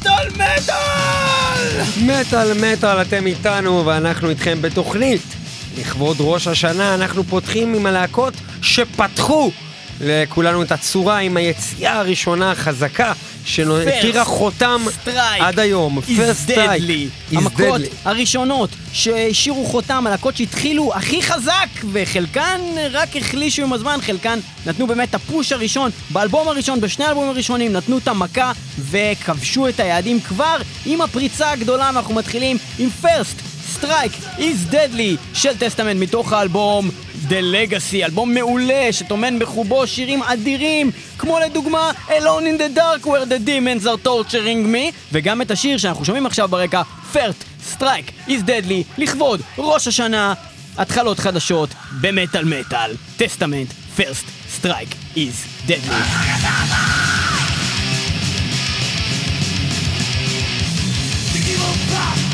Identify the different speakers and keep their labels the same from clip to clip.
Speaker 1: מטאל מטאל!
Speaker 2: מטאל מטאל אתם איתנו ואנחנו איתכם בתוכנית. לכבוד ראש השנה אנחנו פותחים עם הלהקות שפתחו לכולנו את הצורה עם היציאה הראשונה החזקה שהותירה חותם
Speaker 1: Strike
Speaker 2: עד היום.
Speaker 1: deadly.
Speaker 2: is
Speaker 1: המכות. הראשונות שהשאירו חותם, הלהקות שהתחילו הכי חזק, וחלקן רק החלישו עם הזמן, חלקן נתנו באמת את הפוש הראשון, באלבום הראשון, בשני האלבומים הראשונים, נתנו את המכה וכבשו את היעדים כבר עם הפריצה הגדולה, ואנחנו מתחילים עם First Strike is Deadly של Testament מתוך האלבום The Legacy, אלבום מעולה שטומן בחובו שירים אדירים כמו לדוגמה Alone in the Dark where the demons are torturing me וגם את השיר שאנחנו שומעים עכשיו ברקע First Strike is Deadly לכבוד ראש השנה התחלות חדשות במטאל מטאל Testament First Strike is Deadly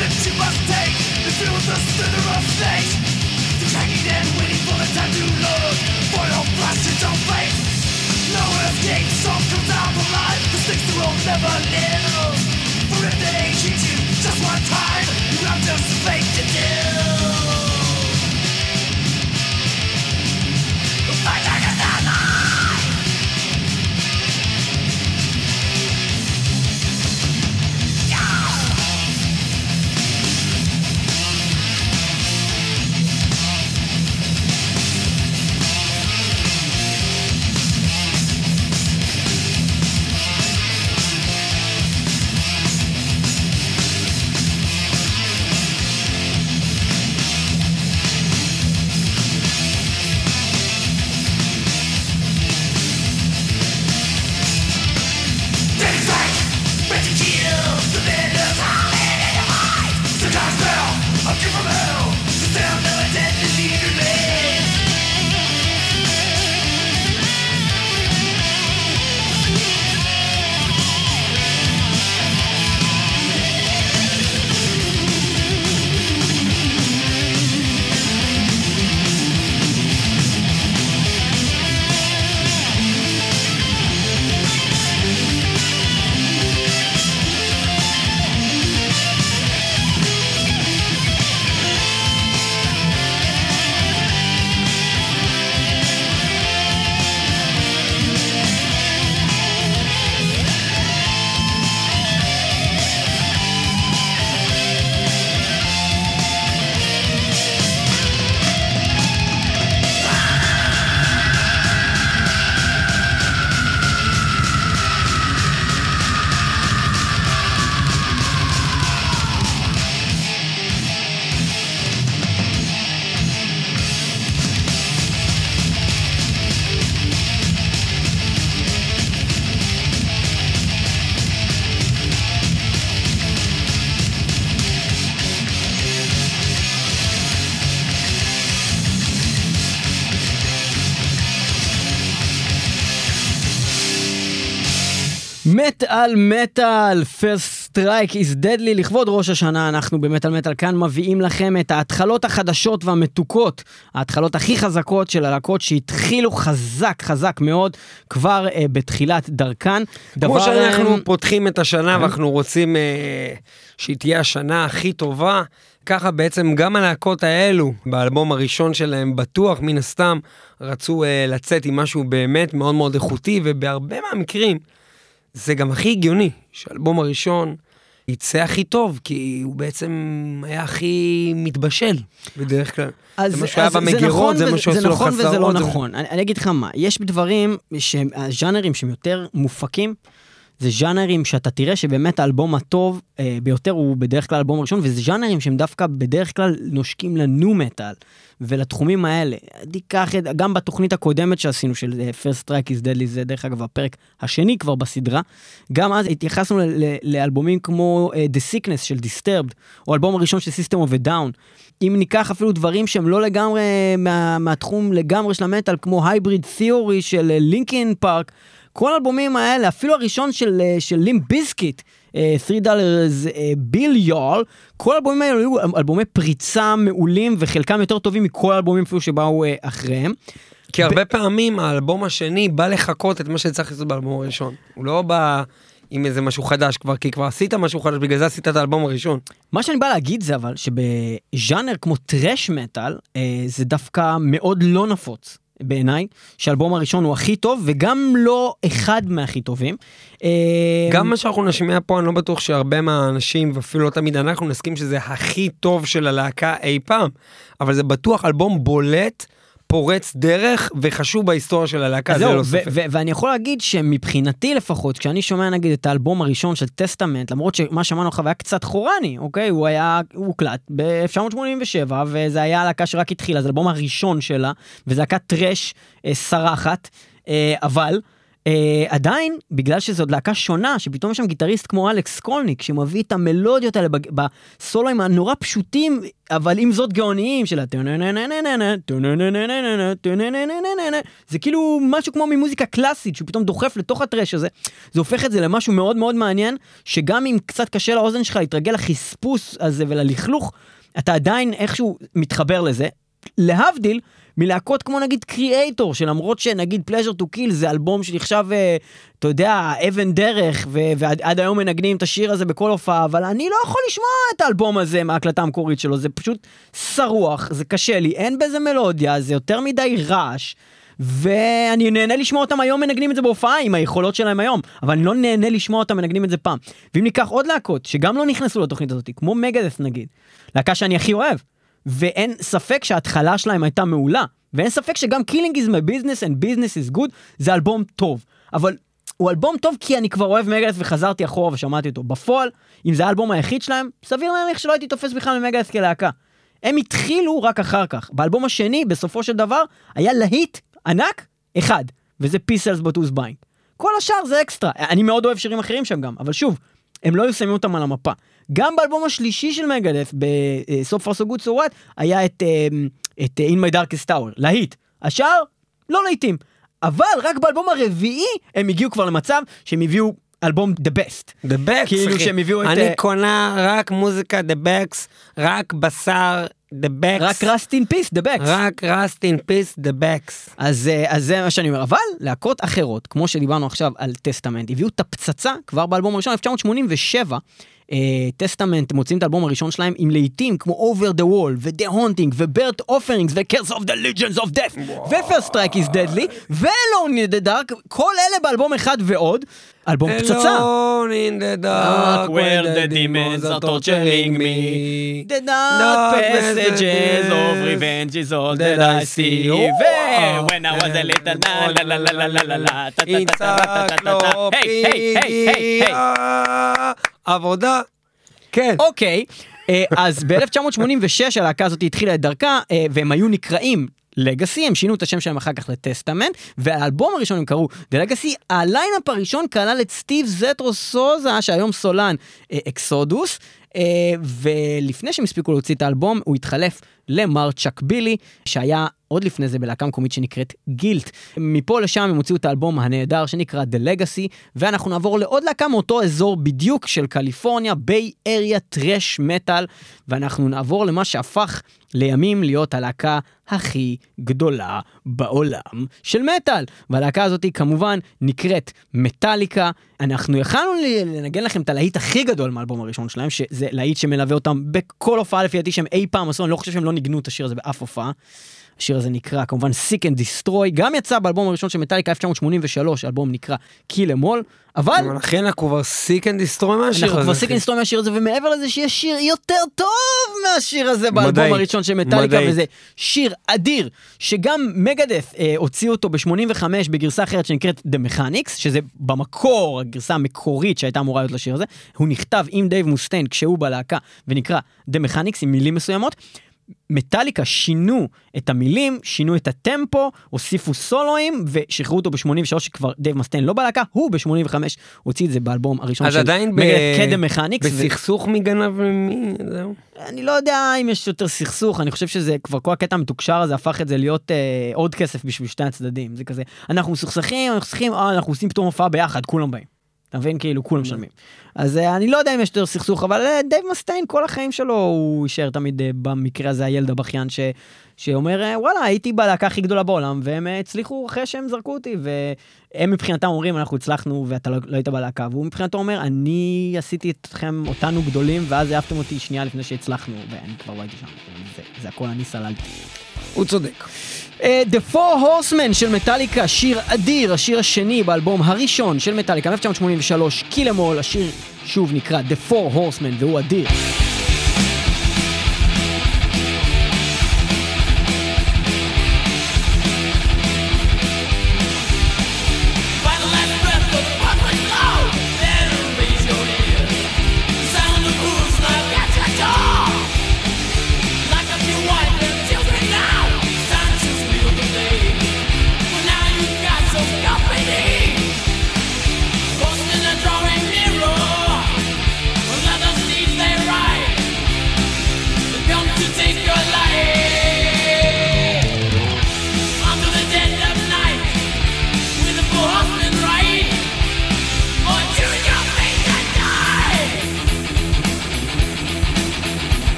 Speaker 3: that you must take To feel the slither of fate The and waiting for the time to look For your blasted of fate. No escape, some comes out alive The never For if they you just one time You have just fate to
Speaker 1: מטאל מטאל, first strike is deadly, לכבוד ראש השנה אנחנו במטאל מטאל כאן מביאים לכם את ההתחלות החדשות והמתוקות, ההתחלות הכי חזקות של הלהקות שהתחילו חזק חזק מאוד כבר אה, בתחילת דרכן.
Speaker 2: כמו
Speaker 1: דבר,
Speaker 2: שאנחנו
Speaker 1: אה,
Speaker 2: פותחים את השנה
Speaker 1: כן.
Speaker 2: ואנחנו רוצים אה, שהיא תהיה השנה הכי טובה, ככה בעצם גם הלהקות האלו, באלבום הראשון שלהם בטוח, מן הסתם, רצו אה, לצאת עם משהו באמת מאוד מאוד איכותי, ובהרבה מהמקרים זה גם הכי הגיוני, שהאלבום הראשון יצא הכי טוב, כי הוא בעצם היה הכי מתבשל בדרך כלל.
Speaker 1: אז,
Speaker 2: זה מה שהיה
Speaker 1: אז
Speaker 2: במגירות,
Speaker 1: נכון
Speaker 2: זה
Speaker 1: וזה-
Speaker 2: מה שעשו
Speaker 1: זה
Speaker 2: לו
Speaker 1: נכון וזה לא
Speaker 2: חסרות, זה-
Speaker 1: נכון. אני, אני אגיד לך מה, יש דברים, שהם, הז'אנרים שהם יותר מופקים, זה ז'אנרים שאתה תראה שבאמת האלבום הטוב אה, ביותר הוא בדרך כלל האלבום הראשון, וזה ז'אנרים שהם דווקא בדרך כלל נושקים לנו מטאל ולתחומים האלה. תיקח גם בתוכנית הקודמת שעשינו של אה, First Strike is Deadly, זה דרך אגב הפרק השני כבר בסדרה, גם אז התייחסנו ל- ל- לאלבומים כמו אה, The Sickness של Disturbed, או האלבום הראשון של System of a Down. אם ניקח אפילו דברים שהם לא לגמרי מה, מהתחום לגמרי של המטאל, כמו Hybrid Theory של לינקין פארק, כל האלבומים האלה, אפילו הראשון של, אה, של לים ביסקיט, 3 דולרס ביל יול, כל האלבומים האלה היו אלבומי פריצה מעולים וחלקם יותר טובים מכל האלבומים אפילו שבאו אה, אחריהם.
Speaker 2: כי הרבה פעמים האלבום השני בא לחקות את מה שצריך לעשות באלבום הראשון. הוא לא בא עם איזה משהו חדש כבר, כי כבר עשית משהו חדש, בגלל זה עשית את האלבום הראשון.
Speaker 1: מה שאני בא להגיד זה אבל שבז'אנר כמו טרש מטאל אה, זה דווקא מאוד לא נפוץ בעיניי, שהאלבום הראשון הוא הכי טוב וגם לא אחד מהכי טובים. אה,
Speaker 2: גם מה שאנחנו נשמיע פה, אני לא בטוח שהרבה מהאנשים, ואפילו לא תמיד אנחנו, נסכים שזה הכי טוב של הלהקה אי פעם, אבל זה בטוח אלבום בולט, פורץ דרך וחשוב בהיסטוריה של הלהקה, זה לא ספק.
Speaker 1: ואני יכול להגיד שמבחינתי לפחות, כשאני שומע נגיד את האלבום הראשון של Testament, למרות שמה שאמרנו עכשיו היה קצת חורני, אוקיי? הוא היה, הוא הוקלט ב-1987, וזה היה להקה שרק התחילה, זה האלבום הראשון שלה, וזה להקת thrash אה, סרחת, אה, אבל... אה, עדיין, בגלל שזו להקה שונה, שפתאום יש שם גיטריסט כמו אלכס סקולניק, שמביא את המלודיות האלה בג- בסולואים הנורא פשוטים, אבל עם זאת גאוניים של ה... זה כאילו משהו כמו ממוזיקה קלאסית, שהוא פתאום דוחף לתוך הטרש הזה. זה הופך את זה למשהו מאוד מאוד מעניין, שגם אם קצת קשה לאוזן שלך להתרגל לחספוס הזה וללכלוך, אתה עדיין איכשהו מתחבר לזה. להבדיל מלהקות כמו נגיד קריאייטור, שלמרות שנגיד פלז'ר טו קיל זה אלבום שנחשב, אה, אתה יודע, אבן דרך, ו- ועד עד היום מנגנים את השיר הזה בכל הופעה, אבל אני לא יכול לשמוע את האלבום הזה מההקלטה המקורית שלו, זה פשוט שרוח, זה קשה לי, אין בזה מלודיה, זה יותר מדי רעש. ואני נהנה לשמוע אותם היום מנגנים את זה בהופעה עם היכולות שלהם היום, אבל אני לא נהנה לשמוע אותם מנגנים את זה פעם. ואם ניקח עוד להקות שגם לא נכנסו לתוכנית הזאת, כמו מגדס נגיד, להקה שאני הכי אוהב, ואין ספק שההתחלה שלהם הייתה מעולה, ואין ספק שגם Killing is my business and business is good זה אלבום טוב, אבל הוא אלבום טוב כי אני כבר אוהב מגדס וחזרתי אחורה ושמעתי אותו. בפועל, אם זה האלבום היחיד שלהם, סביר להניח שלא הייתי תופס בכלל מ Megadeth כלהקה. הם התחילו רק אחר כך. באלבום השני, בסופו של דבר, היה להיט ענק אחד, וזה Peace Sells but Who's Buying. כל השאר זה אקסטרה. אני מאוד אוהב שירים אחרים שם גם, אבל שוב, הם לא היו שמים אותם על המפה. גם באלבום השלישי של Megadeth, ב So Far So Good So What, היה את, אה, את אה, In My Darkest Hour, להיט. השאר, לא להיטים. אבל רק באלבום הרביעי הם הגיעו כבר למצב שהם הביאו אלבום The Best.
Speaker 2: The Best,
Speaker 1: כאילו. שהם הביאו את,
Speaker 2: אני
Speaker 1: אה,
Speaker 2: קונה רק מוזיקה The Best, רק בשר The Best,
Speaker 1: רק Rust in Peace, The Best.
Speaker 2: רק Rust in Peace The Best.
Speaker 1: אז, אה, אז זה מה שאני אומר, אבל להקות אחרות, כמו שדיברנו עכשיו על Testament, הביאו את הפצצה כבר באלבום הראשון, 1987. Testament מוציאים את האלבום הראשון שלהם עם להיטים כמו Over the Wall ו-The Haunting ו- Burnt Offerings ו-Curse of the Legions of Death ו-First Strike is Deadly ו-Alone in the Dark, כל אלה באלבום אחד ועוד. אלבום פצצה.
Speaker 2: Alone in the dark where the demons are torturing me.
Speaker 1: The dark passages of revenge is all that I see. ו-When I was a little la la la la la la la la טה,
Speaker 2: עבודה. כן.
Speaker 1: אוקיי, אה, אז ב-1986 הלהקה הזאת התחילה את דרכה, אה, והם היו נקראים Legacy, הם שינו את השם שלהם אחר כך ל Testament, והאלבום הראשון הם קראו The Legacy, ה lineup הראשון כלל את סטיב זטרו סוזה, שהיום סולן אה, Exodus, ולפני שהם הספיקו להוציא את האלבום, הוא התחלף למר צ'אק בילי, שהיה עוד לפני זה בלהקה מקומית שנקראת Guilt. מפה לשם הם הוציאו את האלבום הנהדר שנקרא The Legacy, ואנחנו נעבור לעוד להקה מאותו אזור בדיוק של קליפורניה, Bay Area thrash metal, ואנחנו נעבור למה שהפך לימים להיות הלהקה הכי גדולה בעולם של מטאל. והלהקה הזאת היא כמובן נקראת מטאליקה. אנחנו יכלנו לנגן לכם את הלהיט הכי גדול מהאלבום הראשון שלהם, שזה להיט שמלווה אותם בכל הופעה לפי דעתי שהם אי פעם עשו, אני לא חושב שהם לא ניגנו את השיר הזה באף הופעה. השיר הזה נקרא כמובן Seek and Destroy, גם יצא באלבום הראשון של מטאליקה 1983, האלבום נקרא Kill Em All, אבל
Speaker 2: אבל אחי אנחנו כבר sick and destroy מהשיר הזה.
Speaker 1: אנחנו כבר
Speaker 2: אחי.
Speaker 1: sick and destroy מהשיר הזה, ומעבר לזה שיש שיר יותר טוב מהשיר הזה באלבום. הראשון של מטאליקה. וזה שיר אדיר, שגם Megadeth אה, הוציאו אותו ב-85 בגרסה אחרת שנקראת The Mechanics, שזה במקור הגרסה המקורית שהייתה אמורה להיות לשיר הזה, הוא נכתב עם דייב מוסטיין כשהוא בלהקה, ונקרא The Mechanics עם מילים מסוימות. מטאליקה שינו את המילים, שינו את הטמפו, הוסיפו סולואים ושחררו אותו ב-83 שכבר דייב מסטיין לא בלהקה, הוא ב-85 הוציא את זה באלבום הראשון
Speaker 2: אז
Speaker 1: של מגדף קדם מכניקס. ו-
Speaker 2: בסכסוך מגנב ממי, זהו.
Speaker 1: אני לא יודע אם יש יותר סכסוך, אני חושב שזה כבר כל הקטע המתוקשר הזה הפך את זה להיות אה, עוד כסף בשביל שני הצדדים, זה כזה, אנחנו מסוכסכים, אנחנו מסוכסכים, אה, אנחנו עושים פתאום הופעה ביחד, כולם באים. אתה מבין? כאילו, כולם משלמים. אז אה, אני לא יודע אם יש יותר סכסוך, אבל אה, דייב מסטיין, כל החיים שלו, הוא יישאר תמיד, אה, במקרה הזה, הילד הבכיין, ש, שאומר, וואלה, הייתי בלהקה הכי גדולה בעולם, והם הצליחו אחרי שהם זרקו אותי, והם מבחינתם אומרים, אנחנו הצלחנו, ואתה לא, לא היית בלהקה, והוא מבחינתו אומר, אני עשיתי אתכם, אותנו גדולים, ואז העפתם אותי שנייה לפני שהצלחנו, ואני כבר לא הייתי שם, זה, זה הכל אני סללתי.
Speaker 2: הוא צודק.
Speaker 1: Uh, The Four Horsemen של מטאליקה, שיר אדיר, השיר השני באלבום הראשון של מטאליקה, 1983, קילמול, השיר שוב נקרא The Four Horsemen והוא אדיר.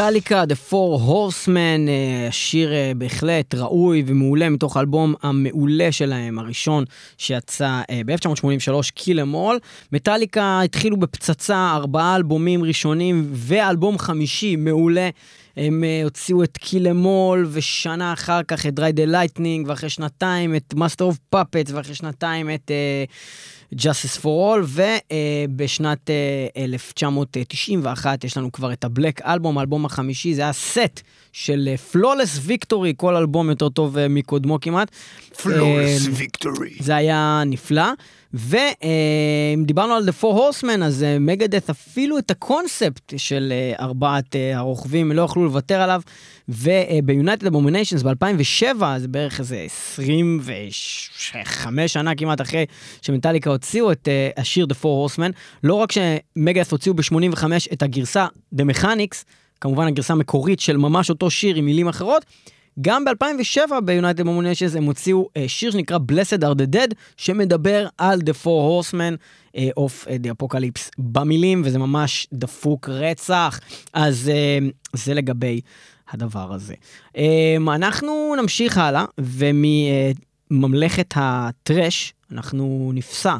Speaker 1: מטאליקה, The Four Horsemen, אה, שיר אה, בהחלט ראוי ומעולה מתוך האלבום המעולה שלהם, הראשון שיצא אה, ב-1983, Kill Em All. מטאליקה התחילו בפצצה, ארבעה אלבומים ראשונים ואלבום חמישי מעולה. הם אה, הוציאו את All, ושנה אחר כך את the Lightning, ואחרי שנתיים את Master of Puppets, ואחרי שנתיים את uh, Justice for All, ובשנת uh, 1991 יש לנו כבר את ה-Black Album, האלבום החמישי, זה היה סט של uh, Flawless Victory, כל אלבום יותר טוב uh, מקודמו כמעט.
Speaker 2: Flawless
Speaker 1: אה,
Speaker 2: Victory.
Speaker 1: זה היה נפלא. ואם דיברנו על The Four Horsemen, אז Megadeth אפילו את הקונספט של אה, ארבעת אה, הרוכבים, לא יכלו לוותר עליו. וב United Abominations ב-2007, זה בערך איזה 25 שנה כמעט אחרי שמטאליקה הוציאו את אה, השיר The Four Horsemen, לא רק שמגדeth הוציאו ב-85 את הגרסה The Mechanics, כמובן הגרסה המקורית של ממש אותו שיר עם מילים אחרות, גם ב-2007 ביונייטד מומוניישנס הם הוציאו uh, שיר שנקרא Blessed are the Dead, שמדבר על The Four Horsemen uh, of uh, the Apocalypse במילים, וזה ממש דפוק רצח. אז uh, זה לגבי הדבר הזה. Uh, אנחנו נמשיך הלאה, ומממלכת הטרש אנחנו נפסע.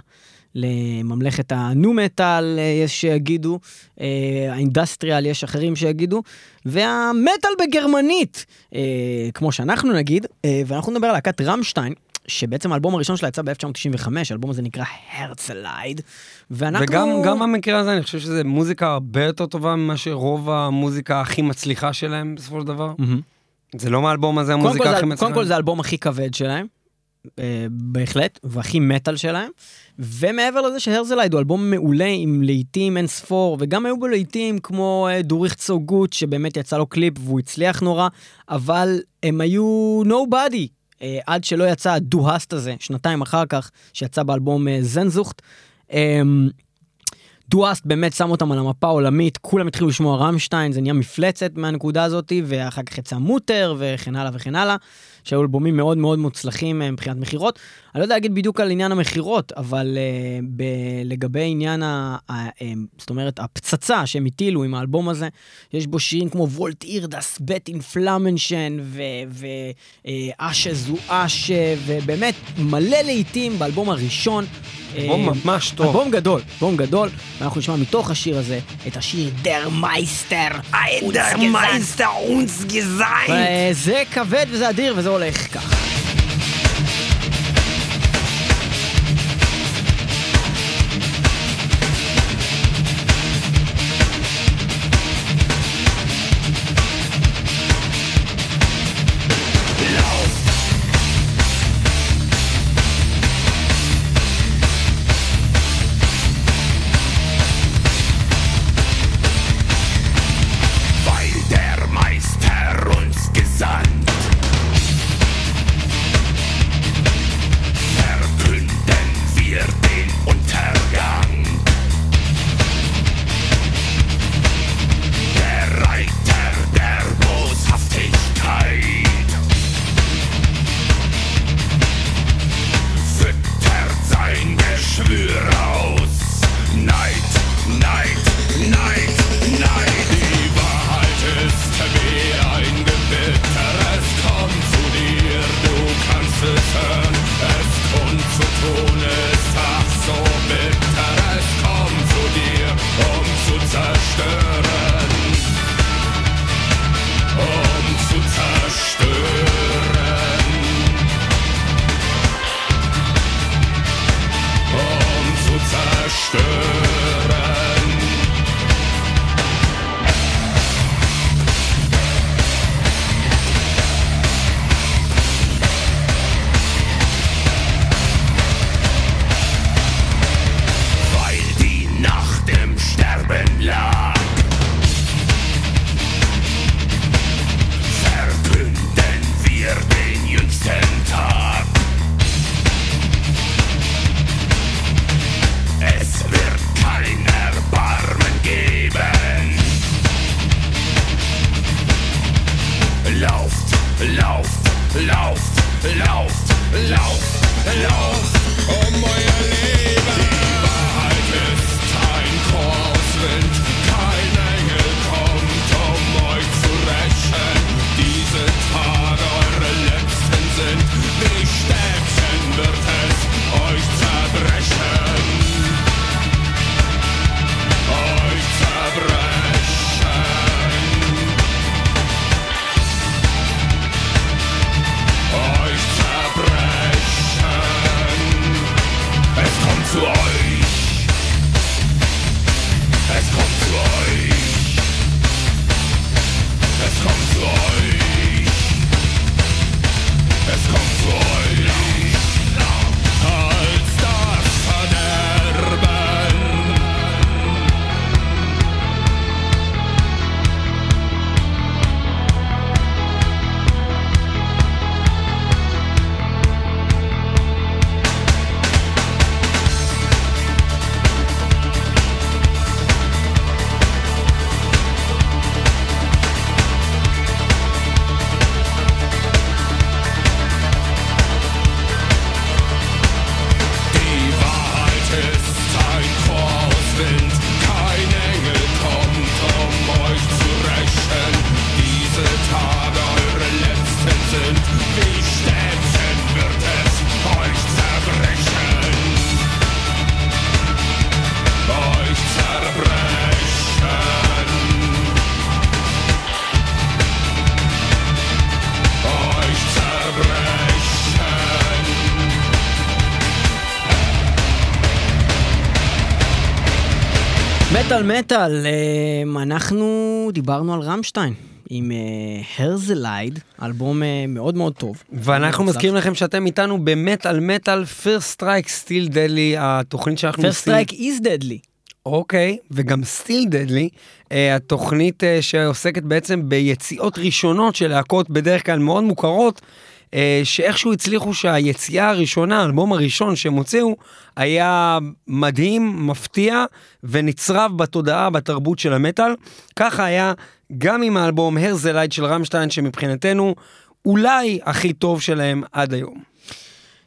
Speaker 1: לממלכת הנו מטאל יש שיגידו, אה, האינדסטריאל יש אחרים שיגידו, והמטאל בגרמנית, אה, כמו שאנחנו נגיד, אה, ואנחנו נדבר על להקת רמשטיין. שבעצם האלבום הראשון שלה יצא ב-1995, האלבום הזה נקרא הרצלייד, ואנחנו...
Speaker 2: וגם גם במקרה הזה אני חושב שזה מוזיקה הרבה יותר טובה ממה שרוב המוזיקה הכי מצליחה שלהם בסופו של דבר.
Speaker 1: מהמם.
Speaker 2: זה לא מהאלבום הזה המוזיקה הכי מצליחה.
Speaker 1: קודם כל זה האלבום הכי כבד שלהם, אה, בהחלט, והכי מטאל שלהם. ומעבר לזה שהרזלייד הוא אלבום מעולה עם להיטים אין ספור, וגם היו בו להיטים כמו אה, דוריך צו גוט, שבאמת יצא לו קליפ והוא הצליח נורא, אבל הם היו nobody. אה, עד שלא יצא הדו-האסט הזה, שנתיים אחר כך, שיצא באלבום אה, זנזוכט. אה, דואסט באמת שם אותם על המפה העולמית, כולם התחילו לשמוע רמשטיין, זה נהיה מפלצת מהנקודה הזאתי, ואחר כך יצא מוטר וכן הלאה וכן הלאה, שהיו אלבומים מאוד מאוד מוצלחים אה, מבחינת מכירות. אני לא יודע להגיד בדיוק על עניין המכירות, אבל uh, ב- לגבי עניין, ה- ה- uh, זאת אומרת, הפצצה שהם הטילו עם האלבום הזה, יש בו שירים כמו וולט אירדס, בט אינפלמנשן, ואשז הוא אשה, ובאמת מלא להיטים באלבום הראשון.
Speaker 2: אלבום
Speaker 1: אה,
Speaker 2: ממש טוב.
Speaker 1: אלבום גדול, אלבום גדול, ואנחנו נשמע מתוך השיר הזה את השיר Der Meister.
Speaker 2: Der Meister uns gesagt.
Speaker 1: זה כבד וזה אדיר וזה הולך ככה. מטאל מטאל, אה, אנחנו דיברנו על רמשטיין עם אה, Herzeleid, אלבום אה, מאוד מאוד טוב.
Speaker 2: ואנחנו מזכירים לכם שאתם איתנו במטאל מטאל First Strike Still Deadly, התוכנית שאנחנו
Speaker 1: First Strike Is Deadly.
Speaker 2: אוקיי, וגם Still Deadly, התוכנית אה, שעוסקת בעצם ביציאות ראשונות של להקות בדרך כלל מאוד מוכרות, שאיכשהו הצליחו שהיציאה הראשונה, האלבום הראשון שהם הוציאו, היה מדהים, מפתיע ונצרב בתודעה, בתרבות של המטאל. ככה היה גם עם האלבום הרזלייד של רמשטיין, שמבחינתנו אולי הכי טוב שלהם עד היום.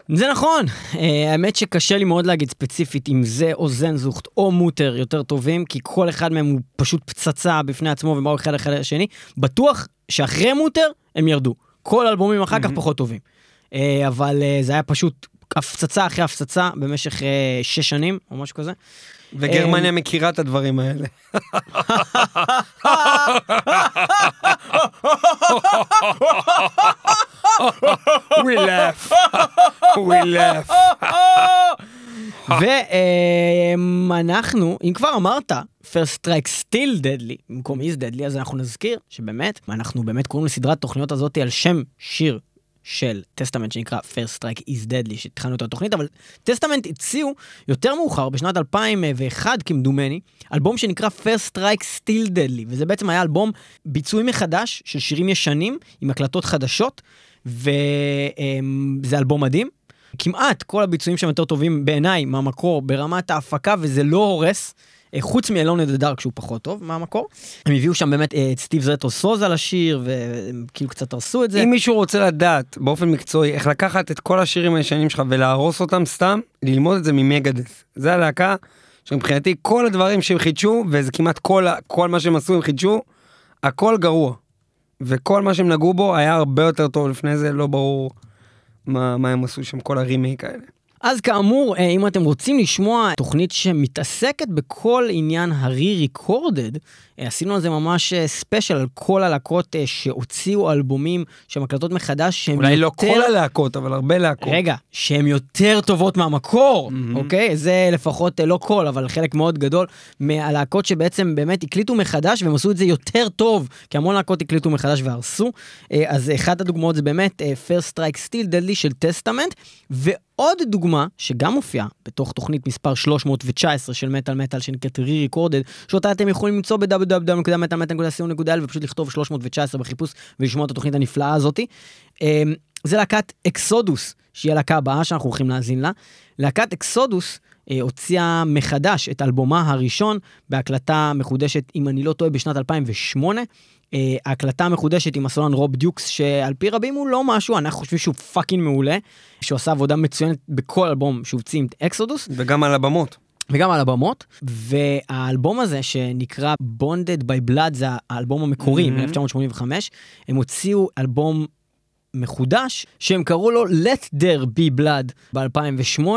Speaker 1: זה נכון, אה, האמת שקשה לי מאוד להגיד ספציפית אם זה או זנזוכט או מוטר יותר טובים, כי כל אחד מהם הוא פשוט פצצה בפני עצמו הוא אחד אחרי השני. בטוח שאחרי מוטר הם ירדו. כל האלבומים אחר כך פחות טובים. אה, אבל אה, זה היה פשוט הפצצה אחרי הפצצה במשך אה, שש שנים או משהו כזה.
Speaker 2: וגרמניה מכירה את הדברים האלה. We laugh. We laugh.
Speaker 1: ואנחנו, אם כבר אמרת, first strike still deadly, במקום is deadly, אז אנחנו נזכיר שבאמת, אנחנו באמת קוראים לסדרת תוכניות הזאת על שם שיר של טסטמנט שנקרא first strike is deadly, שהתחלנו את התוכנית, אבל טסטמנט הוציאו יותר מאוחר, בשנת 2001 כמדומני, אלבום שנקרא first strike still deadly, וזה בעצם היה אלבום ביצועי מחדש של שירים ישנים עם הקלטות חדשות, וזה אלבום מדהים. כמעט כל הביצועים שם יותר טובים בעיניי מהמקור ברמת ההפקה וזה לא הורס. אה, חוץ מ Alone in the Dark שהוא פחות טוב מהמקור. הם הביאו שם באמת אה, את סטיב זטרו סוזה לשיר והם כאילו קצת הרסו את זה.
Speaker 2: אם מישהו רוצה לדעת באופן מקצועי איך לקחת את כל השירים הישנים שלך ולהרוס אותם סתם, ללמוד את זה ממגדס. זה הלהקה שמבחינתי כל הדברים שהם חידשו, וזה כמעט כל, כל מה שהם עשו הם חידשו, הכל גרוע. וכל מה שהם נגעו בו היה הרבה יותר טוב לפני זה, לא ברור מה, מה הם עשו שם, כל הרימייק האלה.
Speaker 1: אז כאמור, אה, אם אתם רוצים לשמוע תוכנית שמתעסקת בכל עניין הרי-ריקורדד, עשינו על זה ממש ספיישל על כל הלהקות אה, שהוציאו אלבומים שהן הקלטות מחדש, שהן
Speaker 2: אולי לא
Speaker 1: יותר...
Speaker 2: כל הלהקות, אבל הרבה להקות.
Speaker 1: רגע, שהן יותר טובות מהמקור,
Speaker 2: מהמם.
Speaker 1: אוקיי? זה לפחות אה, לא כל, אבל חלק מאוד גדול מהלהקות שבעצם באמת הקליטו מחדש והם עשו את זה יותר טוב, כי המון להקות הקליטו מחדש והרסו. אה, אז אחת הדוגמאות זה באמת אה, First Strike Still Deadly של טסטמנט, ועוד דוגמה שגם מופיעה בתוך תוכנית מספר 319 של מטאל מטאל שנקראת re-recorded, שאותה אתם יכולים למצוא ב-www.metalmetal.co.il ופשוט לכתוב 319 בחיפוש ולשמוע את התוכנית הנפלאה הזאתי. אה, זה להקת אקסודוס, שהיא הלהקה הבאה שאנחנו הולכים להאזין לה. להקת אקסודוס אה, הוציאה מחדש את אלבומה הראשון בהקלטה מחודשת, אם אני לא טועה, בשנת 2008. אה, ההקלטה המחודשת עם הסולן רוב דיוקס, שעל פי רבים הוא לא משהו, אנחנו חושבים שהוא פאקינג מעולה, שהוא עשה עבודה מצוינת בכל אלבום שהוציא עם אקסודוס.
Speaker 2: וגם על הבמות.
Speaker 1: וגם על הבמות, והאלבום הזה שנקרא Bonded by Blood זה האלבום המקורי
Speaker 2: Mhm.
Speaker 1: מ-1985, הם הוציאו אלבום מחודש שהם קראו לו Let There Be Blood ב-2008,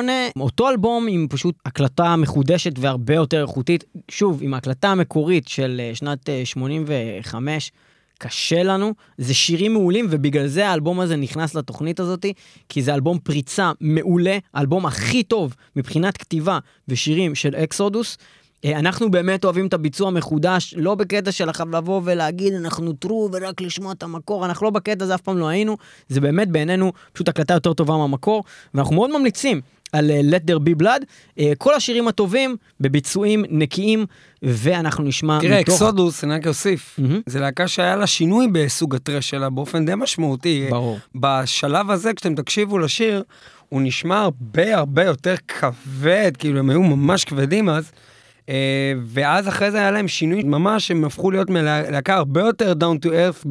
Speaker 1: אותו אלבום עם פשוט הקלטה מחודשת והרבה יותר איכותית, שוב עם ההקלטה המקורית של אה, שנת אה, 85. קשה לנו, זה שירים מעולים ובגלל זה האלבום הזה נכנס לתוכנית הזאת, כי זה אלבום פריצה מעולה, האלבום הכי טוב מבחינת כתיבה ושירים של אקסודוס. אה, אנחנו באמת אוהבים את הביצוע המחודש, לא בקטע של עכשיו לבוא ולהגיד אנחנו טרו ורק לשמוע את המקור, אנחנו לא בקטע הזה אף פעם לא היינו, זה באמת בעינינו פשוט הקלטה יותר טובה מהמקור, ואנחנו מאוד ממליצים על אה, Let There Be Blood, אה, כל השירים הטובים בביצועים נקיים, ואנחנו נשמע
Speaker 2: תראה,
Speaker 1: מתוך...
Speaker 2: אקסודוס, אני רק אוסיף,
Speaker 1: מהמם.
Speaker 2: זה להקה שהיה לה שינוי בסוג הטרש שלה באופן די משמעותי.
Speaker 1: ברור.
Speaker 2: בשלב הזה, כשאתם תקשיבו לשיר, הוא נשמע הרבה הרבה יותר כבד, כאילו הם היו ממש כבדים אז. אה, ואז אחרי זה היה להם שינוי ממש, הם הפכו להיות מלהקה הרבה יותר down to earth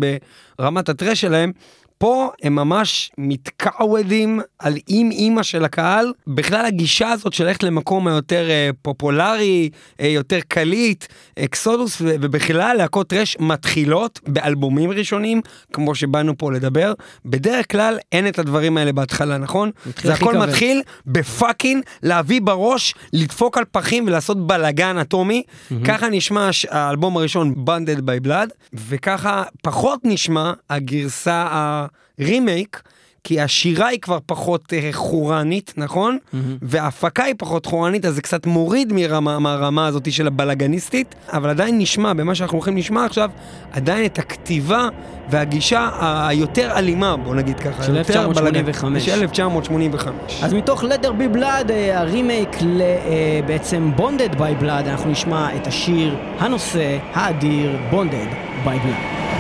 Speaker 2: ברמת הטרש שלהם. פה הם ממש מתקעוודים על עם אימא של הקהל. בכלל הגישה הזאת של ללכת למקום היותר אה, פופולרי, אה, יותר קליט, אקסודוס, ו- ובכלל להקות טרש מתחילות באלבומים ראשונים, כמו שבאנו פה לדבר. בדרך כלל אין את הדברים האלה בהתחלה, נכון? זה הכל
Speaker 4: כבד.
Speaker 2: מתחיל בפאקינג להביא בראש, לדפוק על פחים ולעשות בלאגן אטומי. ככה נשמע האלבום הראשון, Bonded by Blood, וככה פחות נשמע הגרסה הרימייק. כי השירה היא כבר פחות אה, חורנית, נכון? וההפקה היא פחות חורנית, אז זה קצת מוריד מרמה, מהרמה הזאת של הבלאגניסטית, אבל עדיין נשמע, במה שאנחנו הולכים לשמוע עכשיו, עדיין את הכתיבה והגישה היותר אלימה, בוא נגיד ככה.
Speaker 4: של
Speaker 2: יותר
Speaker 4: 1985.
Speaker 2: של 1985.
Speaker 4: אז מתוך letter be blood, אה, הרימייק ל- אה, בעצם bonded by blood, אנחנו נשמע את השיר, הנושא, האדיר, bonded by blood.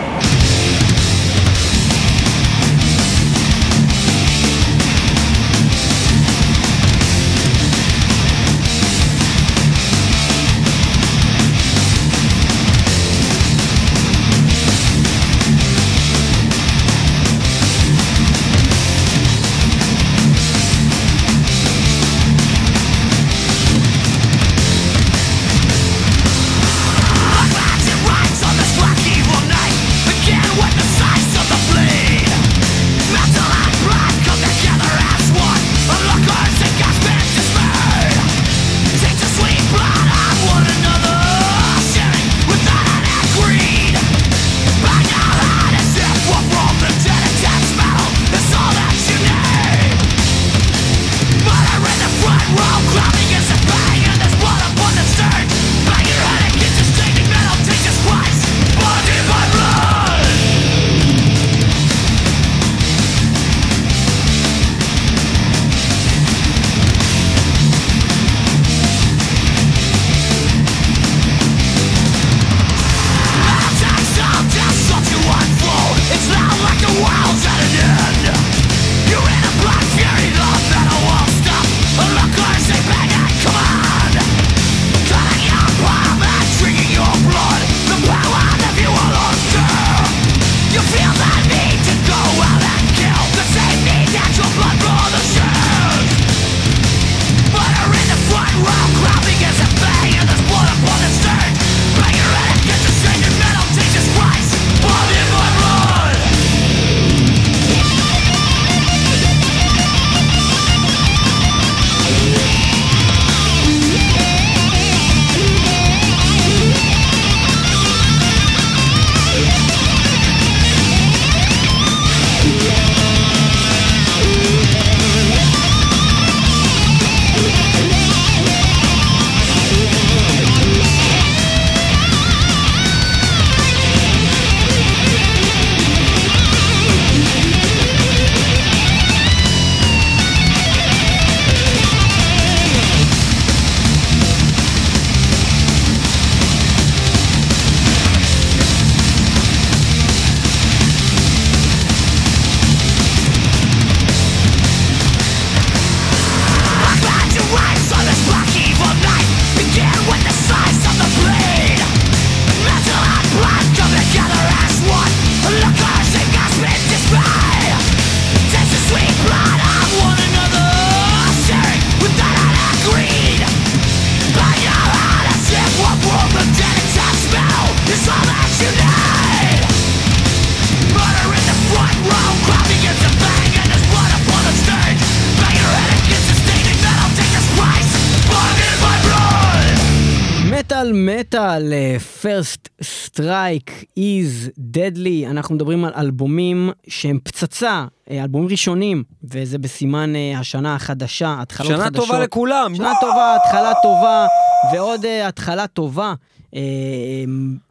Speaker 4: מטאל First Strike, Is, Deadly, אנחנו מדברים על אלבומים שהם פצצה, אה, אלבומים ראשונים, וזה בסימן אה, השנה החדשה, התחלות
Speaker 2: שנה
Speaker 4: חדשות.
Speaker 2: טובה לכולם.
Speaker 4: שנה טובה, התחלה טובה, ועוד אה, התחלה טובה. אה,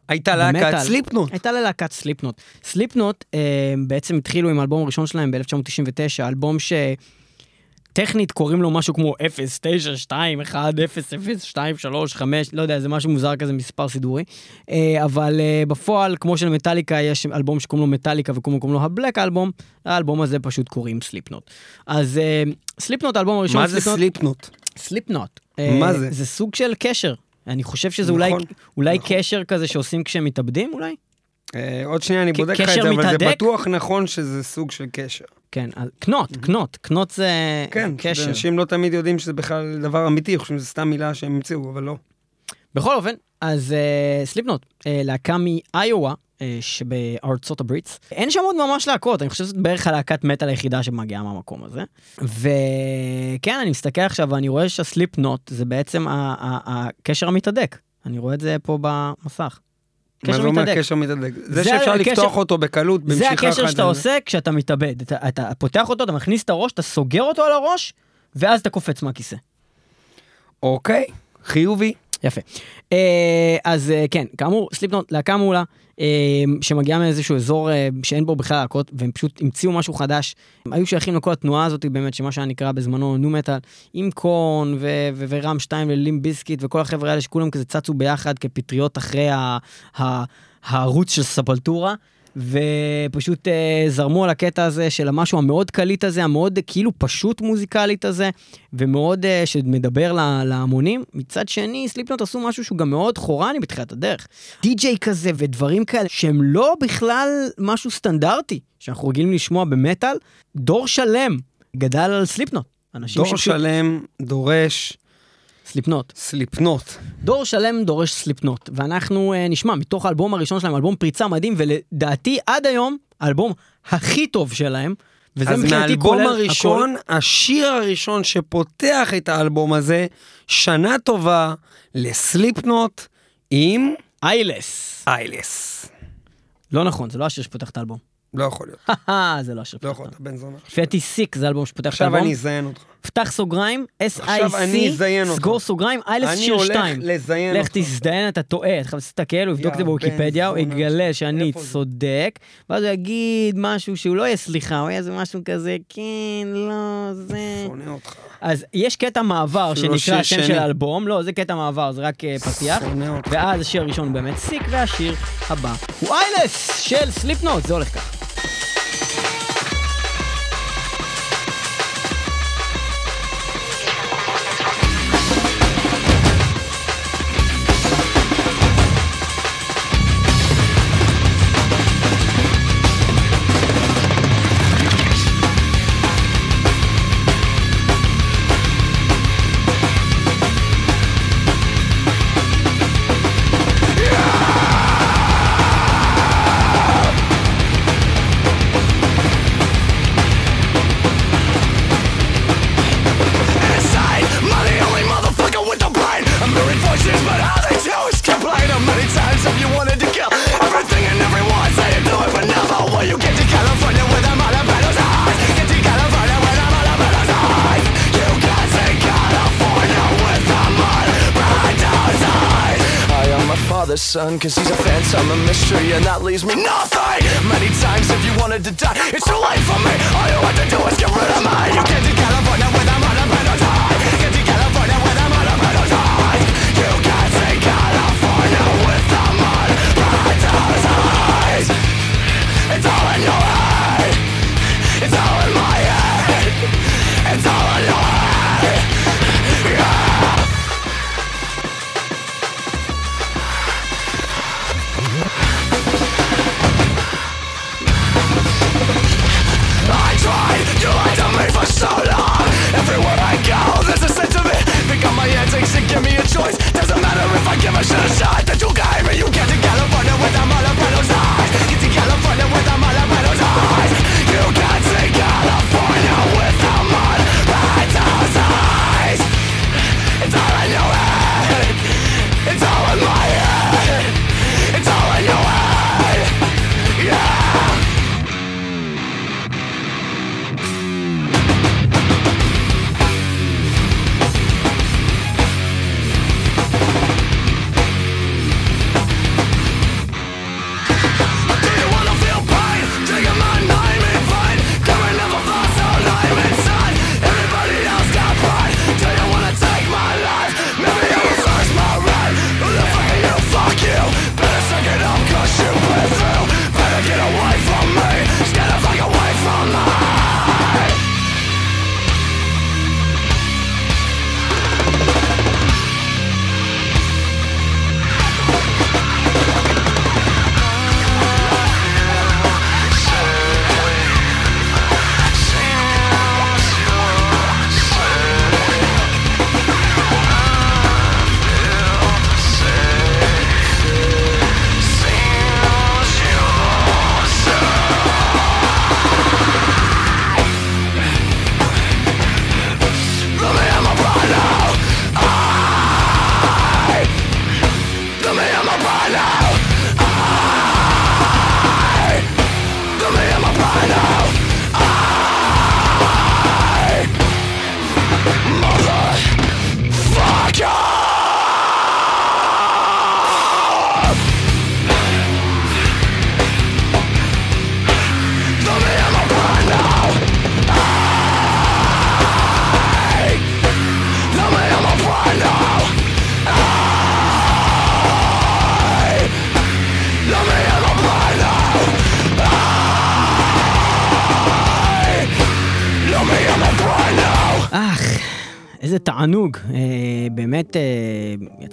Speaker 2: הייתה להקת. סליפנוט.
Speaker 4: הייתה ללהקת סליפנוט. סליפנוט בעצם התחילו עם האלבום הראשון שלהם ב-1999, אלבום ש... טכנית קוראים לו משהו כמו 0, 9, 2, 1, 0, 0, 2, 3, 5, לא יודע, זה משהו מוזר כזה, מספר סידורי. אה, אבל אה, בפועל, כמו שלמטאליקה יש אלבום שקוראים לו מטאליקה וקוראים לו הבלק אלבום, האלבום הזה פשוט קוראים סליפנוט. אז אה, סליפנוט, האלבום הראשון,
Speaker 2: מה זה סליפנוט?
Speaker 4: סליפנוט.
Speaker 2: מה זה?
Speaker 4: זה סוג של קשר. אני חושב שזה
Speaker 2: נכון,
Speaker 4: אולי, אולי
Speaker 2: נכון.
Speaker 4: קשר כזה שעושים כשהם מתאבדים, אולי?
Speaker 2: אה, עוד שנייה אני בודק לך את זה, אבל זה
Speaker 1: מתהדק?
Speaker 2: בטוח נכון שזה סוג של קשר.
Speaker 1: כן, אז קנות, קנות, קנות זה
Speaker 2: כן,
Speaker 1: קשר.
Speaker 2: אנשים לא תמיד יודעים שזה בכלל דבר אמיתי, חושבים שזה סתם מילה שהם המציאו, אבל לא.
Speaker 1: בכל אופן, אז uh, סליפנוט, uh, להקה מאיואה, uh, שבארצות הברית. אין שם עוד ממש להקות, אני חושב שזאת בערך הלהקת מטאל היחידה שמגיעה מהמקום הזה. וכן, אני מסתכל עכשיו ואני רואה שהסליפנוט זה בעצם הקשר המתהדק. אני רואה את זה פה במסך.
Speaker 2: מה זה אומר. קשר מתהדק? זה
Speaker 1: זה
Speaker 2: שאפשר לפתוח אותו בקלות,
Speaker 1: זה
Speaker 2: במשיכה אחת.
Speaker 1: הקשר שאתה
Speaker 2: זה-
Speaker 1: עושה כשאתה מתאבד. אתה, אתה פותח אותו, אתה מכניס את הראש, אתה סוגר אותו על הראש, ואז אתה קופץ מהכיסא.
Speaker 2: אוקיי, חיובי.
Speaker 1: יפה. אה, אז אה, כן, כאמור, סליפנוט, להקה מעולה, אה, שמגיעה מאיזשהו אזור שאין בו בכלל להקות, והם פשוט המציאו משהו חדש. הם היו שייכים לכל התנועה הזאת, באמת, שמה שהיה נקרא בזמנו נו מטאל, עם ו- ורם שתיים ולים ביסקיט וכל החבר'ה האלה שכולם כזה צצו ביחד כפטריות אחרי הערוץ של ספלטורה. ופשוט אה, זרמו על הקטע הזה של המשהו המאוד קליט הזה, המאוד כאילו פשוט מוזיקלית הזה, ומאוד אה, שמדבר לה- להמונים. מצד שני, סליפנוט עשו משהו שהוא גם מאוד חורני בתחילת הדרך. די-ג'יי כזה ודברים כאלה שהם לא בכלל משהו סטנדרטי, שאנחנו רגילים לשמוע במטאל. דור שלם גדל על סליפנוט.
Speaker 2: דור
Speaker 1: שפשוט...
Speaker 2: שלם דורש
Speaker 1: סליפנוט.
Speaker 2: סליפנוט.
Speaker 1: דור שלם דורש סליפנוט, ואנחנו uh, נשמע מתוך האלבום הראשון שלהם, אלבום פריצה מדהים, ולדעתי עד היום, האלבום הכי טוב שלהם, וזה
Speaker 2: אז
Speaker 1: מבחינתי
Speaker 2: מהאלבום
Speaker 1: כולל
Speaker 2: הראשון, השיר הראשון שפותח את האלבום הזה, שנה טובה לסליפנוט עם
Speaker 1: הכל. איילס.
Speaker 2: איילס.
Speaker 1: לא נכון, זה לא השיר שפותח את האלבום.
Speaker 2: לא יכול להיות,
Speaker 1: זה לא השיר
Speaker 2: לא
Speaker 1: שפותח את
Speaker 2: יכול להיות,
Speaker 1: האלבום.
Speaker 2: בן זונה.
Speaker 1: פטי סיק זה האלבום שפותח את
Speaker 2: עכשיו
Speaker 1: האלבום.
Speaker 2: אני אזיין אותך.
Speaker 1: פתח סוגריים,
Speaker 2: אני
Speaker 1: S-I-C. סגור סוגריים, איילס
Speaker 2: אני
Speaker 1: שיר
Speaker 2: הולך
Speaker 1: 2.
Speaker 2: לזיין
Speaker 1: לך
Speaker 2: אותך.
Speaker 1: תזדיין, אתה טועה, אתה חייב להסתכל, הוא יבדוק את זה בוויקיפדיה, הוא. יגלה שאני? צודק, ואז הוא יגיד משהו שהוא לא יהיה סליחה, הוא יהיה איזה משהו כזה, כן, לא, זה...
Speaker 2: שונא אותך.
Speaker 1: אז יש קטע מעבר שנקרא השם. של האלבום, לא, זה קטע מעבר, זה רק אה, פתיח. ואז השיר הראשון הוא באמת סיק, והשיר הבא הוא איילס של סליפנוט, זה הולך ככה.
Speaker 3: Son, cause he's a phantom, a mystery, and that leaves me nothing. Many times if you wanted to die, it's too late for me. All you have to do is get rid of me. You can't get to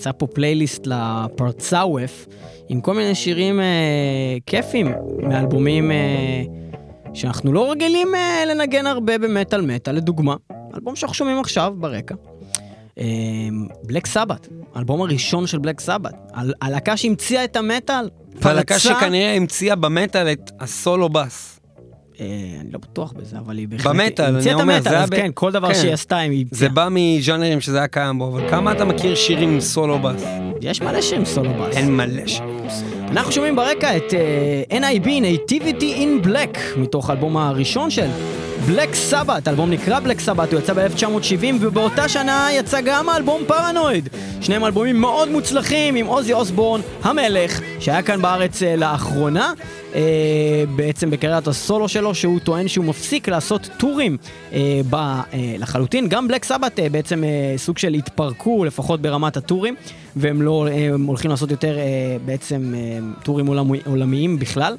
Speaker 1: יצא פה פלייליסט לפרצאווף, עם כל מיני שירים אה, כיפים, מאלבומים אה, שאנחנו לא רגילים אה, לנגן הרבה במטאל מטאל, לדוגמה, אלבום שאנחנו שומעים עכשיו ברקע. בלק סבת, האלבום הראשון של בלק סבת, הלהקה שהמציאה את המטאל.
Speaker 2: והלהקה
Speaker 1: פרצה-
Speaker 2: שכנראה המציאה במטאל את הסולו בס.
Speaker 1: אה, אני לא בטוח בזה, אבל היא בהחלט...
Speaker 2: במטאל, אני אומר,
Speaker 1: המטאל,
Speaker 2: זה היה
Speaker 1: אז
Speaker 2: ב-
Speaker 1: כן, כל דבר
Speaker 2: כן.
Speaker 1: שהיא עשתה, היא
Speaker 2: זה. בא מז'אנרים שזה היה קיים בו, אבל כמה אתה מכיר שירים עם סולו בס?
Speaker 1: יש מלא שירים סולו בס.
Speaker 2: אין מלא שירים סולו.
Speaker 1: אנחנו שומעים ברקע את uh, NIB, Nativity in Black, מתוך האלבום הראשון של בלק סבת, האלבום נקרא בלק סבת, הוא יצא ב-1970, ובאותה שנה יצא גם האלבום פרנואיד. שניהם אלבומים מאוד מוצלחים, עם עוזי אוסבורן, המלך, שהיה כאן בארץ uh, לאחרונה, uh, בעצם בקריירת הסולו שלו, שהוא טוען שהוא מפסיק לעשות טורים uh, ב, uh, לחלוטין. גם בלק סבת uh, בעצם uh, סוג של התפרקו, לפחות ברמת הטורים, והם לא הם הולכים לעשות יותר uh, בעצם uh, טורים עולמי, עולמיים בכלל.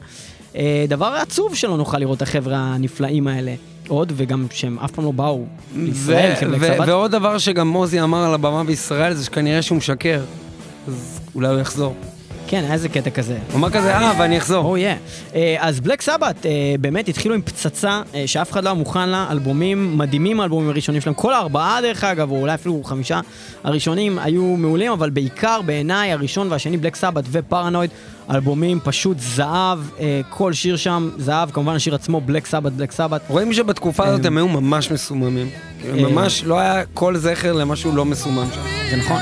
Speaker 1: Uh, דבר עצוב שלא נוכל לראות את החבר'ה הנפלאים האלה עוד, וגם שהם אף פעם לא באו לישראל כבלק סבת.
Speaker 2: ועוד דבר שגם מוזי אמר על הבמה בישראל זה שכנראה שהוא משקר. אז אולי הוא יחזור.
Speaker 1: כן, היה איזה קטע כזה.
Speaker 2: הוא אמר כזה, אה, ואני אחזור.
Speaker 1: או יא. אז בלק סבת באמת התחילו עם פצצה אה, שאף אחד לא היה מוכן לה, אלבומים מדהימים, האלבומים הראשונים שלהם. כל הארבעה דרך אגב, או אולי אפילו חמישה הראשונים היו מעולים, אבל בעיקר בעיניי הראשון והשני, בלק סבת ופרנואיד, אלבומים פשוט זהב, אה, כל שיר שם זהב, כמובן השיר עצמו, בלק סבת, בלק סבת.
Speaker 2: רואים שבתקופה הזאת הם היו ממש מסוממים.
Speaker 1: אה.
Speaker 2: ממש לא היה כל זכר למשהו לא מסומם שם.
Speaker 1: זה נכון.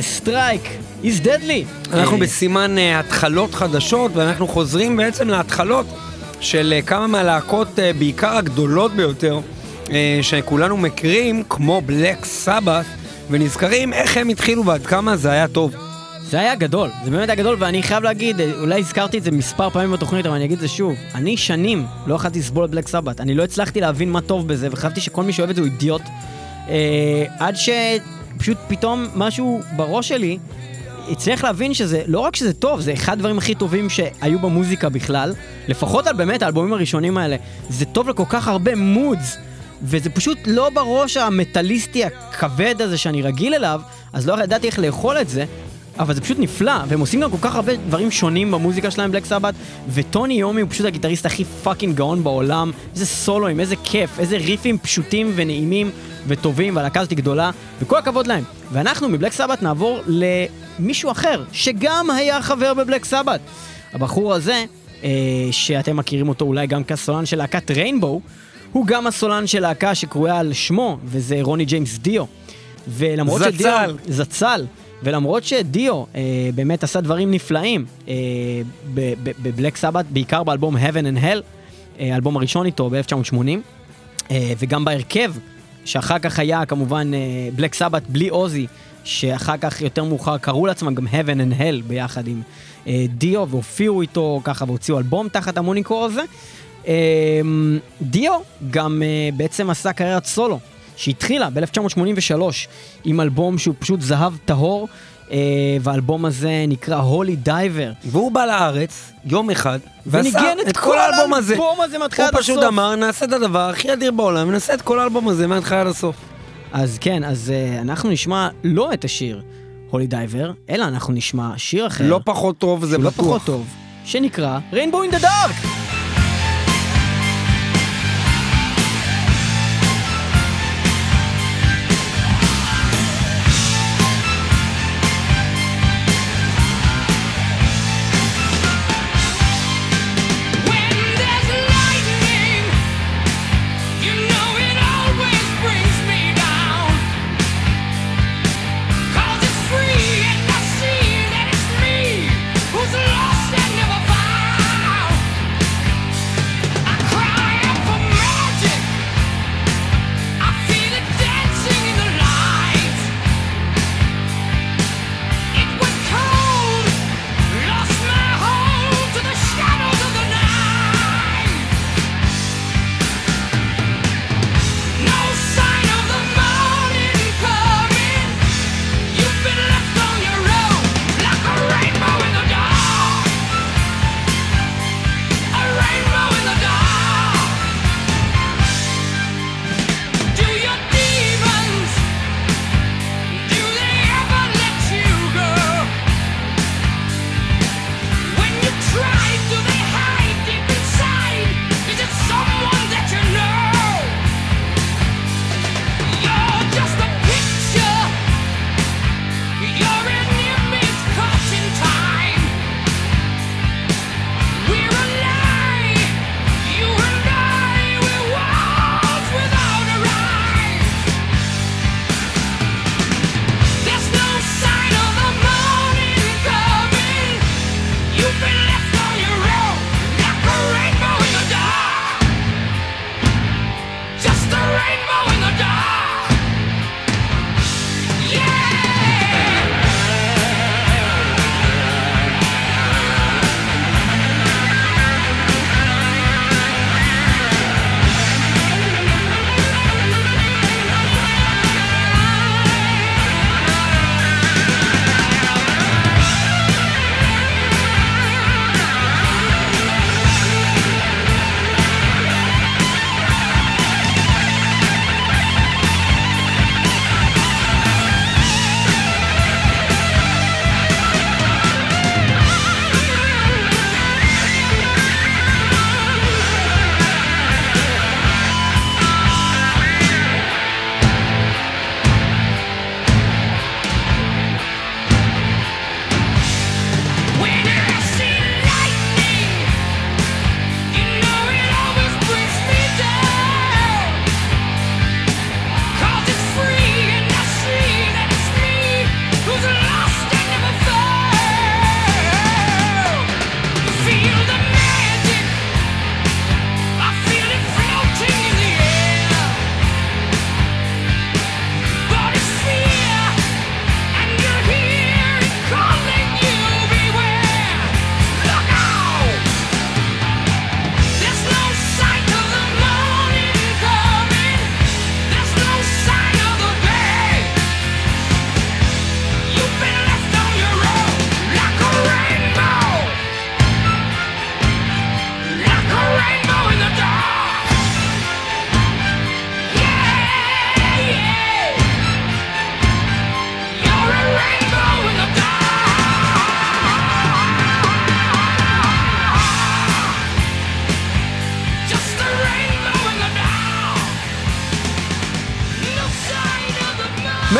Speaker 3: Strike, is
Speaker 1: deadly.
Speaker 2: אנחנו
Speaker 1: אה,
Speaker 2: בסימן אה, התחלות חדשות, ואנחנו חוזרים בעצם להתחלות של אה, כמה מהלהקות, אה, בעיקר הגדולות ביותר, אה, שכולנו מכירים, כמו בלק סבת, ונזכרים איך הם התחילו ועד כמה זה היה טוב.
Speaker 1: זה היה גדול, זה באמת היה גדול, ואני חייב להגיד, אה, אולי הזכרתי את זה מספר פעמים בתוכנית, אבל אני אגיד את זה שוב. אני שנים לא יכולתי לסבול את בלק סבת, אני לא הצלחתי להבין מה טוב בזה, וחשבתי שכל מי שאוהב את זה הוא אידיוט. אה, עד שפשוט פתאום משהו בראש שלי הצליח להבין שזה, לא רק שזה טוב, זה אחד הדברים הכי טובים שהיו במוזיקה בכלל, לפחות על באמת האלבומים הראשונים האלה. זה טוב לכל כך הרבה moods. וזה פשוט לא בראש המטאליסטי הכבד הזה שאני רגיל אליו, אז לא ידעתי איך לאכול את זה, אבל זה פשוט נפלא, והם עושים גם כל כך הרבה דברים שונים במוזיקה שלהם, בלק סבת, וטוני איומי הוא פשוט הגיטריסט הכי פאקינג גאון בעולם, איזה סולואים, איזה כיף, איזה ריפים פשוטים ונעימים וטובים, והלהקה הזאת גדולה, וכל הכבוד להם. ואנחנו מבלק סבת נעבור למישהו אחר, שגם היה חבר בבלק סבת. הבחור הזה, אה, שאתם מכירים אותו אולי גם כסולן של להקת ריינבואו, הוא גם הסולן של להקה שקרויה על שמו, וזה רוני ג'יימס דיו. ולמרות
Speaker 2: זצ"ל.
Speaker 1: שדיו... זצ"ל. ולמרות שדיו אה, באמת עשה דברים נפלאים אה, בבלק סבת, בעיקר באלבום Heaven and Hell,
Speaker 4: אה, האלבום הראשון איתו ב-1980, אה, וגם בהרכב, שאחר כך היה כמובן בלק סבת בלי עוזי, שאחר כך יותר מאוחר קראו לעצמם גם Heaven and Hell ביחד עם אה, דיו, והופיעו איתו ככה והוציאו אלבום תחת המוניקור הזה. אה, דיו גם אה, בעצם עשה קריירת סולו, שהתחילה ב-1983 עם אלבום שהוא פשוט זהב טהור. Uh, והאלבום הזה נקרא הולי דייבר.
Speaker 2: והוא בא לארץ יום אחד,
Speaker 4: וניגן
Speaker 2: את כל האלבום הזה.
Speaker 4: הזה מההתחלה עד
Speaker 2: הוא
Speaker 4: הסוף.
Speaker 2: פשוט אמר, נעשה את הדבר הכי אדיר בעולם, ונעשה את כל האלבום הזה מההתחלה עד הסוף.
Speaker 4: אז כן, אז uh, אנחנו נשמע לא את השיר הולי דייבר, אלא אנחנו נשמע שיר אחר.
Speaker 2: לא פחות טוב, זה
Speaker 4: לא
Speaker 2: בטוח.
Speaker 4: פחות טוב, שנקרא Rainbow in the Dark.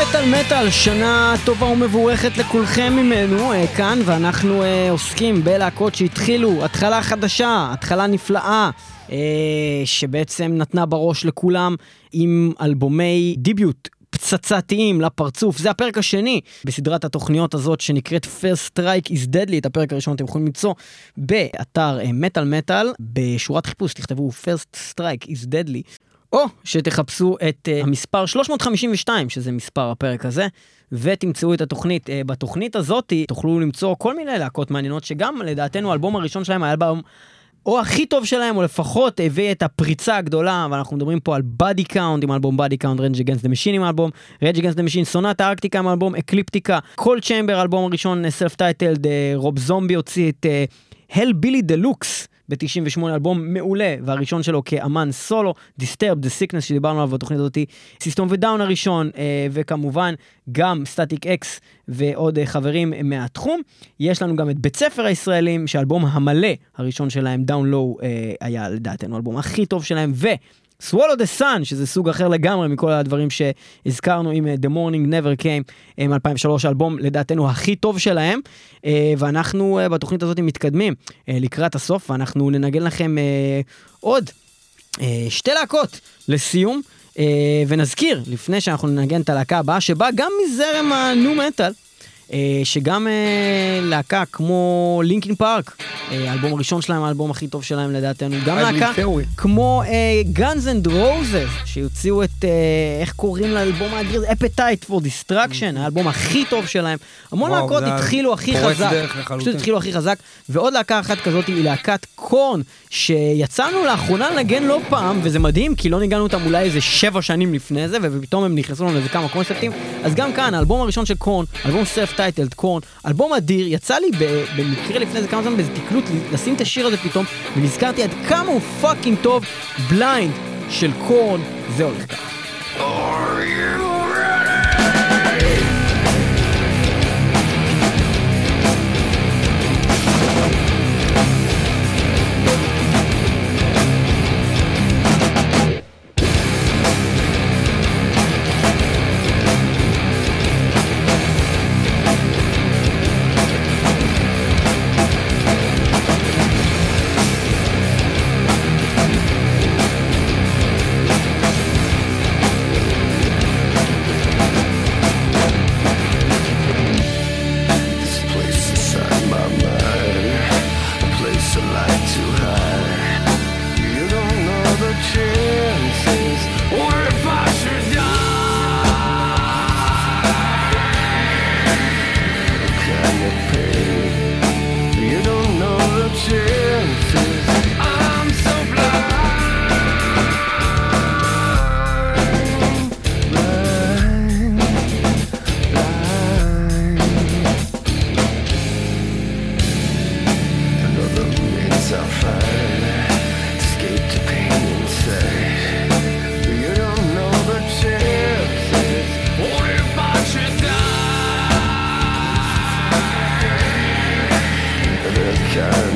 Speaker 4: מטאל מטאל, שנה טובה ומבורכת לכולכם ממנו אה, כאן, ואנחנו אה, עוסקים בלהקות שהתחילו, התחלה חדשה, התחלה נפלאה, אה, שבעצם נתנה בראש לכולם עם אלבומי דיביוט
Speaker 1: פצצתיים לפרצוף. זה הפרק השני בסדרת התוכניות הזאת שנקראת First Strike is Deadly. את הפרק הראשון אתם יכולים למצוא באתר מטאל מטאל, בשורת חיפוש תכתבו First Strike is Deadly. או שתחפשו את uh, המספר 352, שזה מספר הפרק הזה, ותמצאו את התוכנית. Uh, בתוכנית הזאת תוכלו למצוא כל מיני להקות מעניינות, שגם לדעתנו האלבום הראשון שלהם היה אלבום או הכי טוב שלהם, או לפחות הביא את הפריצה הגדולה, ואנחנו מדברים פה על Body Count עם אלבום Body Count, Rage Against the Machine עם האלבום, Rage Against the Machine, סונטה ארקטיקה עם האלבום, Ecliptica, Coal Chamber, האלבום הראשון, self titled, רוב זומבי הוציא את Hellbilly Deluxe. ב-98 אלבום מעולה, והראשון שלו כאמן סולו, Disturbed The Sickness שדיברנו עליו בתוכנית הזאתי, System of a Down הראשון, אה, וכמובן גם Static-X ועוד אה, חברים מהתחום. יש לנו גם את בצפר הישראלים, שהאלבום המלא הראשון שלהם, Down Low, אה, היה לדעתנו האלבום הכי טוב שלהם, ו... Swallow the Sun, שזה סוג אחר לגמרי מכל הדברים שהזכרנו עם אה, The Morning Never Came אה, מ-2003, האלבום לדעתנו הכי טוב שלהם, אה, ואנחנו בתוכנית הזאת מתקדמים לקראת הסוף, ואנחנו ננגן לכם עוד שתי להקות לסיום, ונזכיר, לפני שאנחנו ננגן את הלהקה הבאה, שבאה גם מזרם ה nu metal, אה, שגם אה, להקה כמו Linkin Park, אה, האלבום הראשון שלהם, האלבום הכי טוב שלהם לדעתנו, גם להקה כמו Guns N' Roses, שהוציאו את, איך קוראים לאלבום האדיר? Appetite for Destruction, האלבום הכי טוב שלהם. המון להקות התחילו הכי חזק, פשוט התחילו הכי חזק, ועוד להקה אחת כזאת היא להקת Korn, שיצא לנו לאחרונה לנגן לא פעם, וזה מדהים, כי לא ניגענו אותם אולי איזה שבע שנים לפני זה, ופתאום הם נכנסו לנו לאיזה כמה קונספטים, אז גם כאן, האלבום הראשון של Korn, אלבום self-titled Korn, אלבום אדיר, יצא לי במקרה לפני איזה כמה זמן באיזה תקלוט לשים את השיר הזה פתאום, ונזכרתי עד כמה הוא fucking טוב, Blind של Korn, זה הולך ככה.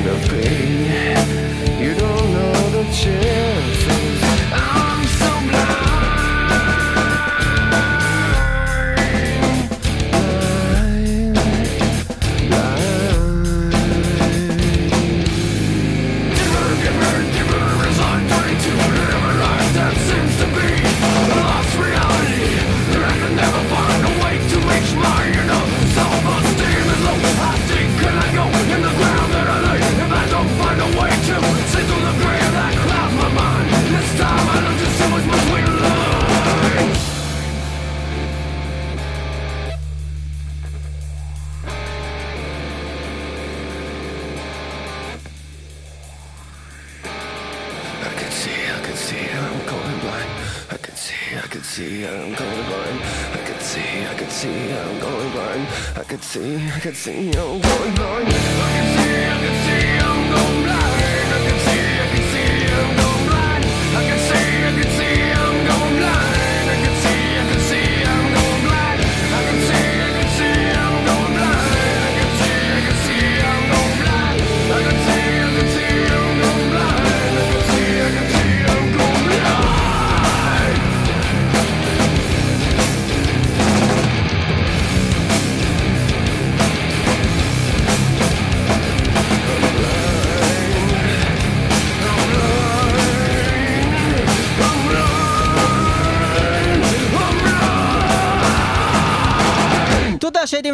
Speaker 1: the big could see you.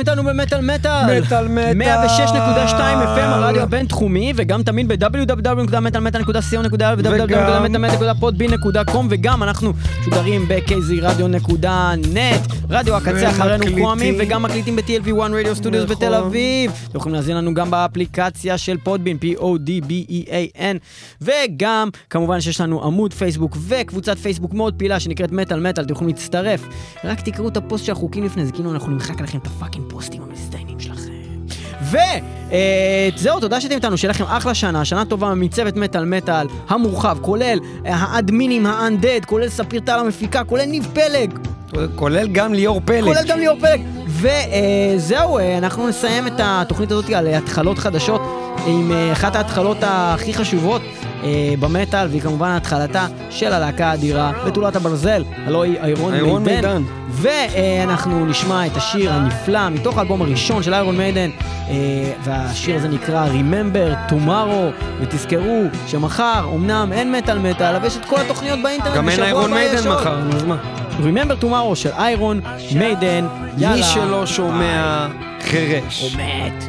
Speaker 1: איתנו במטאל מטאל.
Speaker 2: מטאל מטאל.
Speaker 1: 106.2 FM, הרדיו הבינתחומי, וגם תמיד ב-www.מטאלמטאל.co.il ו-www.מטאלמטאל.podbean.com וגם אנחנו משודרים ב-kzradio.net, רדיו הקצה אחרינו. קוואמי, וגם מקליטים ב-TLV1 רדיו סטודיוס. בתל אביב. אתם יכולים להזין לנו גם באפליקציה של פודבין, P-O-D-B-E-A-N, וגם, כמובן שיש לנו עמוד פייסבוק וקבוצת פייסבוק מאוד פעילה שנקראת מטאל מטאל, אתם יכולים להצטרף. רק תקראו את הפוסט של החוקים לפני זה, כאילו אנחנו נמחק לכם את ה fucking פוסטים המזדיינים שלכם. וזהו, תודה שאתם איתנו, שיהיה לכם אחלה שנה, שנה טובה מצוות מטאל מטאל המורחב, כולל אה, האדמינים, ה undead, כולל ספיר טל המפיקה, כולל ניב פלג,
Speaker 2: כולל גם ליאור פלג.
Speaker 1: כולל גם ליאור פלג. וזהו, אנחנו נסיים את התוכנית הזאת על התחלות חדשות עם אה, אחת ההתחלות הכי חשובות אה, במטאל, והיא כמובן התחלתה של הלהקה האדירה בתולת הברזל, הלוא היא Iron
Speaker 2: Maiden.
Speaker 1: ואנחנו נשמע את השיר הנפלא מתוך האלבום הראשון של איירון מיידן, אה, והשיר הזה נקרא Remember Tomorrow, ותזכרו שמחר אמנם אין מטאל מטאל, אבל יש את כל התוכניות באינטרנט,
Speaker 2: גם אין איירון מיידן. מחר, נו אז מה?
Speaker 1: Remember Tomorrow של איירון מיידן, יאללה.
Speaker 2: מי שלא שומע, חירש.
Speaker 1: הוא מת.